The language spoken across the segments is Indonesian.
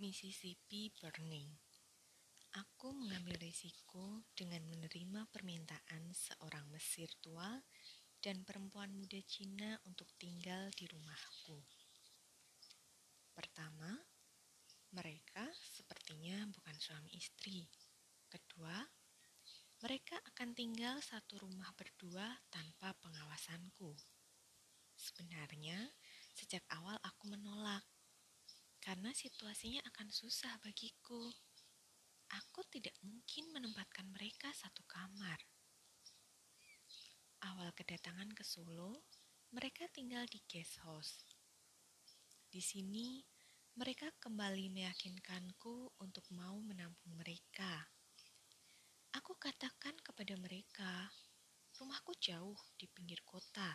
Mississippi Burning. Aku mengambil risiko dengan menerima permintaan seorang Mesir tua dan perempuan muda Cina untuk tinggal di rumahku. Pertama, mereka sepertinya bukan suami istri. Kedua, mereka akan tinggal satu rumah berdua tanpa pengawasanku. Sebenarnya, sejak awal aku menolak karena situasinya akan susah bagiku. Aku tidak mungkin menempatkan mereka satu kamar. Awal kedatangan ke Solo, mereka tinggal di guest house. Di sini, mereka kembali meyakinkanku untuk mau menampung mereka. Aku katakan kepada mereka, rumahku jauh di pinggir kota,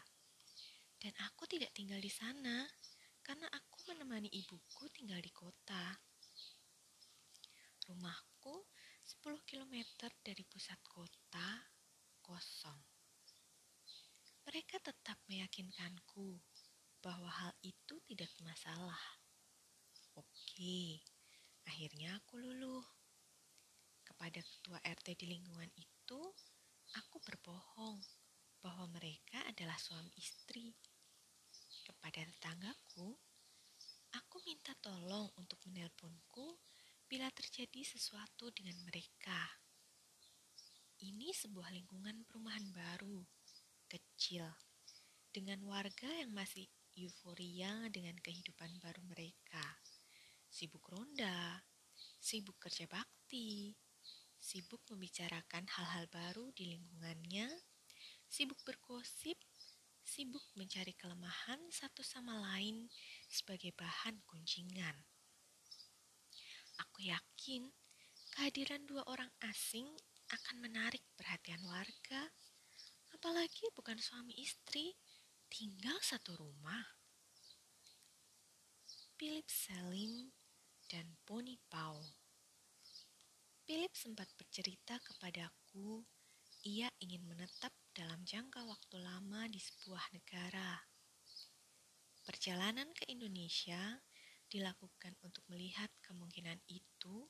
dan aku tidak tinggal di sana karena aku menemani ibuku tinggal di kota. Rumahku 10 km dari pusat kota kosong. Mereka tetap meyakinkanku bahwa hal itu tidak masalah. Oke, akhirnya aku luluh. Kepada ketua RT di lingkungan itu, aku berbohong bahwa mereka adalah suami istri. Kepada tetanggaku, aku minta tolong untuk menelponku bila terjadi sesuatu dengan mereka. Ini sebuah lingkungan perumahan baru, kecil, dengan warga yang masih euforia dengan kehidupan baru mereka. Sibuk ronda, sibuk kerja bakti, sibuk membicarakan hal-hal baru di lingkungannya, sibuk bergosip, sibuk mencari kelemahan satu sama lain sebagai bahan kuncingan. Aku yakin kehadiran dua orang asing akan menarik perhatian warga, apalagi bukan suami istri tinggal satu rumah. Philip Salim dan Pony Pau. Philip sempat bercerita kepadaku ia ingin menetap dalam jangka waktu lama di sebuah negara. Perjalanan ke Indonesia dilakukan untuk melihat kemungkinan itu,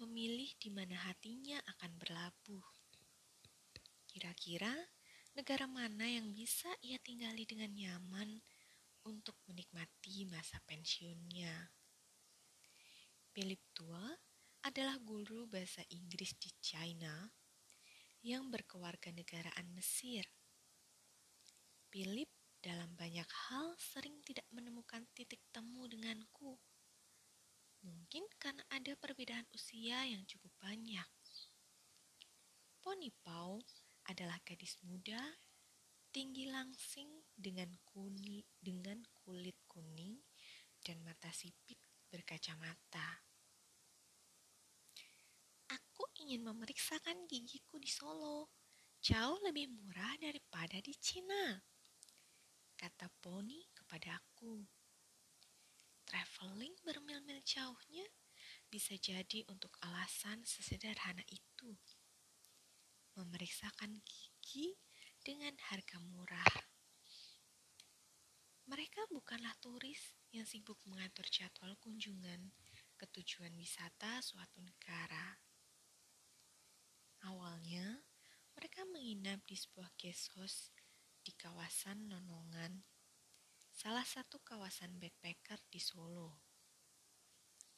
memilih di mana hatinya akan berlabuh. Kira-kira negara mana yang bisa ia tinggali dengan nyaman untuk menikmati masa pensiunnya? Philip tua adalah guru bahasa Inggris di China yang berkewarganegaraan Mesir. Philip dalam banyak hal sering tidak menemukan titik temu denganku. Mungkin karena ada perbedaan usia yang cukup banyak. Pony Pau adalah gadis muda, tinggi langsing dengan kuni, dengan kulit kuning dan mata sipit berkacamata. Aku ingin memeriksakan gigiku di Solo. Jauh lebih murah daripada di Cina kata Pony kepadaku. Traveling bermil-mil jauhnya bisa jadi untuk alasan sesederhana itu. Memeriksakan gigi dengan harga murah. Mereka bukanlah turis yang sibuk mengatur jadwal kunjungan ke tujuan wisata suatu negara. Awalnya, mereka menginap di sebuah guest house di kawasan Nonongan, salah satu kawasan backpacker di Solo.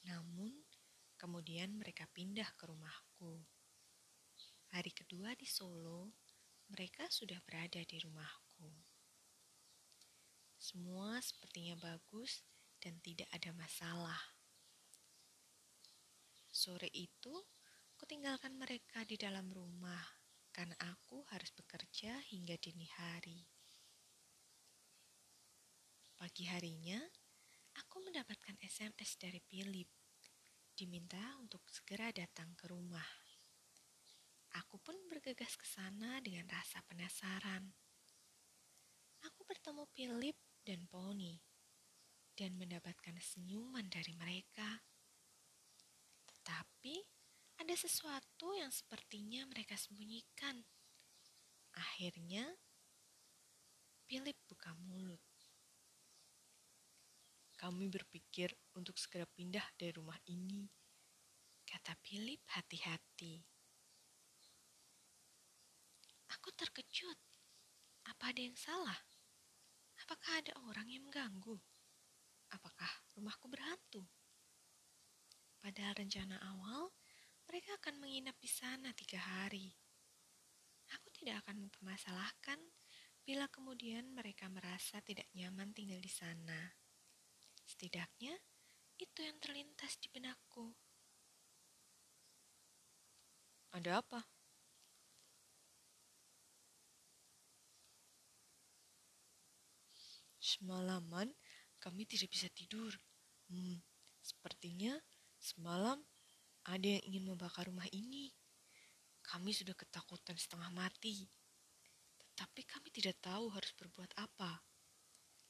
Namun, kemudian mereka pindah ke rumahku. Hari kedua di Solo, mereka sudah berada di rumahku. Semua sepertinya bagus dan tidak ada masalah. Sore itu, kutinggalkan mereka di dalam rumah karena aku harus bekerja hingga dini hari. Pagi harinya, aku mendapatkan SMS dari Philip, diminta untuk segera datang ke rumah. Aku pun bergegas ke sana dengan rasa penasaran. Aku bertemu Philip dan Pony dan mendapatkan senyuman dari mereka. Tetapi ada sesuatu yang sepertinya mereka sembunyikan. Akhirnya, Philip buka mulut. kami berpikir untuk segera pindah dari rumah ini. Kata Philip hati-hati. Aku terkejut. Apa ada yang salah? Apakah ada orang yang mengganggu? Apakah rumahku berhantu? Pada rencana awal, mereka akan menginap di sana tiga hari. Aku tidak akan mempermasalahkan bila kemudian mereka merasa tidak nyaman tinggal di sana. Setidaknya, itu yang terlintas di benakku. Ada apa? Semalaman kami tidak bisa tidur. Hmm, sepertinya semalam ada yang ingin membakar rumah ini. Kami sudah ketakutan setengah mati. Tetapi kami tidak tahu harus berbuat apa.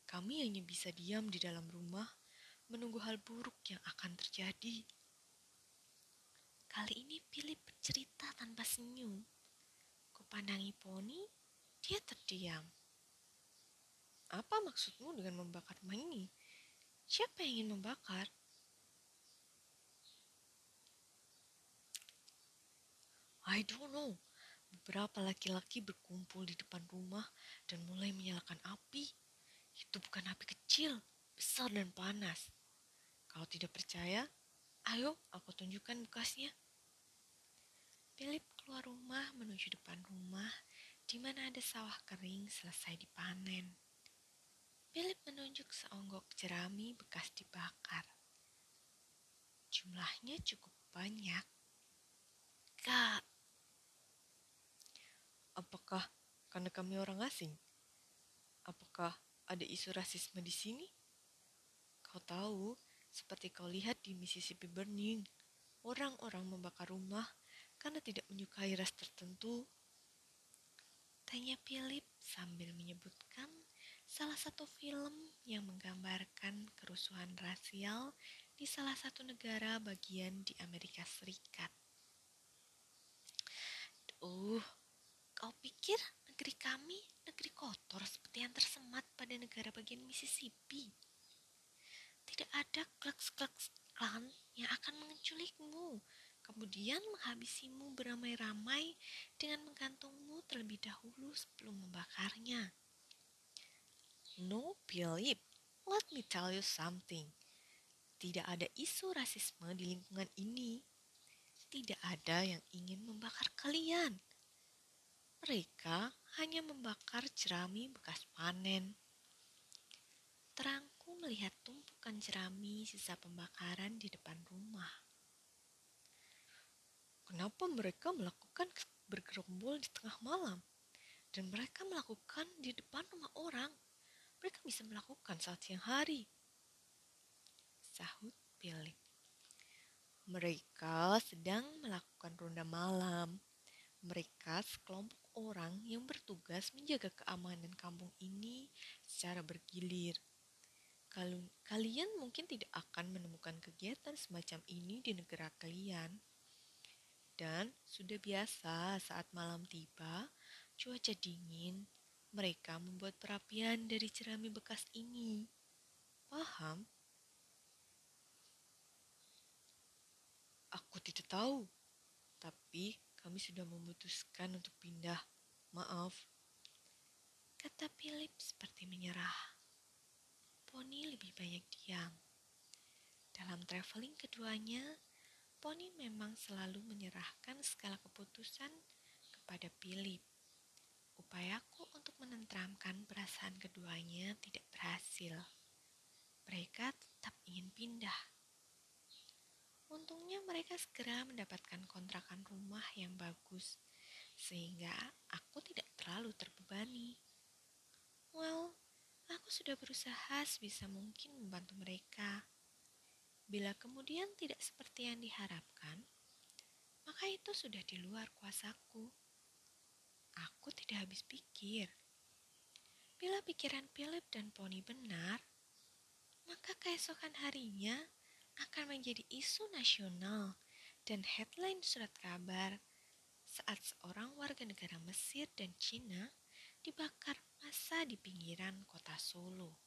Kami hanya bisa diam di dalam rumah menunggu hal buruk yang akan terjadi. Kali ini Philip bercerita tanpa senyum. Kupandangi Poni, dia terdiam. Apa maksudmu dengan membakar rumah ini? Siapa yang ingin membakar? I don't know. Beberapa laki-laki berkumpul di depan rumah dan mulai menyalakan api. Itu bukan api kecil, besar dan panas. Kalau tidak percaya, ayo aku tunjukkan bekasnya. Philip keluar rumah menuju depan rumah di mana ada sawah kering selesai dipanen. Philip menunjuk seonggok jerami bekas dibakar. Jumlahnya cukup banyak. Kak, apakah karena kami orang asing? Apakah ada isu rasisme di sini? Kau tahu, seperti kau lihat di Mississippi Burning, orang-orang membakar rumah karena tidak menyukai ras tertentu. Tanya Philip sambil menyebutkan salah satu film yang menggambarkan kerusuhan rasial di salah satu negara bagian di Amerika Serikat. Uh, kau pikir negeri kami negeri kotor seperti yang tersemat pada negara bagian Mississippi? tidak ada kleks-kleks klan yang akan menculikmu, kemudian menghabisimu beramai-ramai dengan menggantungmu terlebih dahulu sebelum membakarnya. No, Philip, let me tell you something. Tidak ada isu rasisme di lingkungan ini. Tidak ada yang ingin membakar kalian. Mereka hanya membakar jerami bekas panen. Terang melihat tumpukan jerami sisa pembakaran di depan rumah. Kenapa mereka melakukan bergerombol di tengah malam? Dan mereka melakukan di depan rumah orang. Mereka bisa melakukan saat siang hari. Sahut Philip. Mereka sedang melakukan ronda malam. Mereka sekelompok orang yang bertugas menjaga keamanan kampung ini secara bergilir kalian mungkin tidak akan menemukan kegiatan semacam ini di negara kalian. Dan sudah biasa saat malam tiba, cuaca dingin, mereka membuat perapian dari jerami bekas ini. Paham? Aku tidak tahu, tapi kami sudah memutuskan untuk pindah. Maaf. Kata Philip seperti menyerah. Pony lebih banyak diam. Dalam traveling keduanya, Pony memang selalu menyerahkan segala keputusan kepada Philip. Upayaku untuk menenteramkan perasaan keduanya tidak berhasil. Mereka tetap ingin pindah. Untungnya mereka segera mendapatkan kontrakan rumah yang bagus, sehingga aku tidak terlalu terbebani. Well, Aku sudah berusaha sebisa mungkin membantu mereka. Bila kemudian tidak seperti yang diharapkan, maka itu sudah di luar kuasaku. Aku tidak habis pikir. Bila pikiran Philip dan Pony benar, maka keesokan harinya akan menjadi isu nasional dan headline surat kabar saat seorang warga negara Mesir dan Cina dibakar masa di pinggiran kota Solo.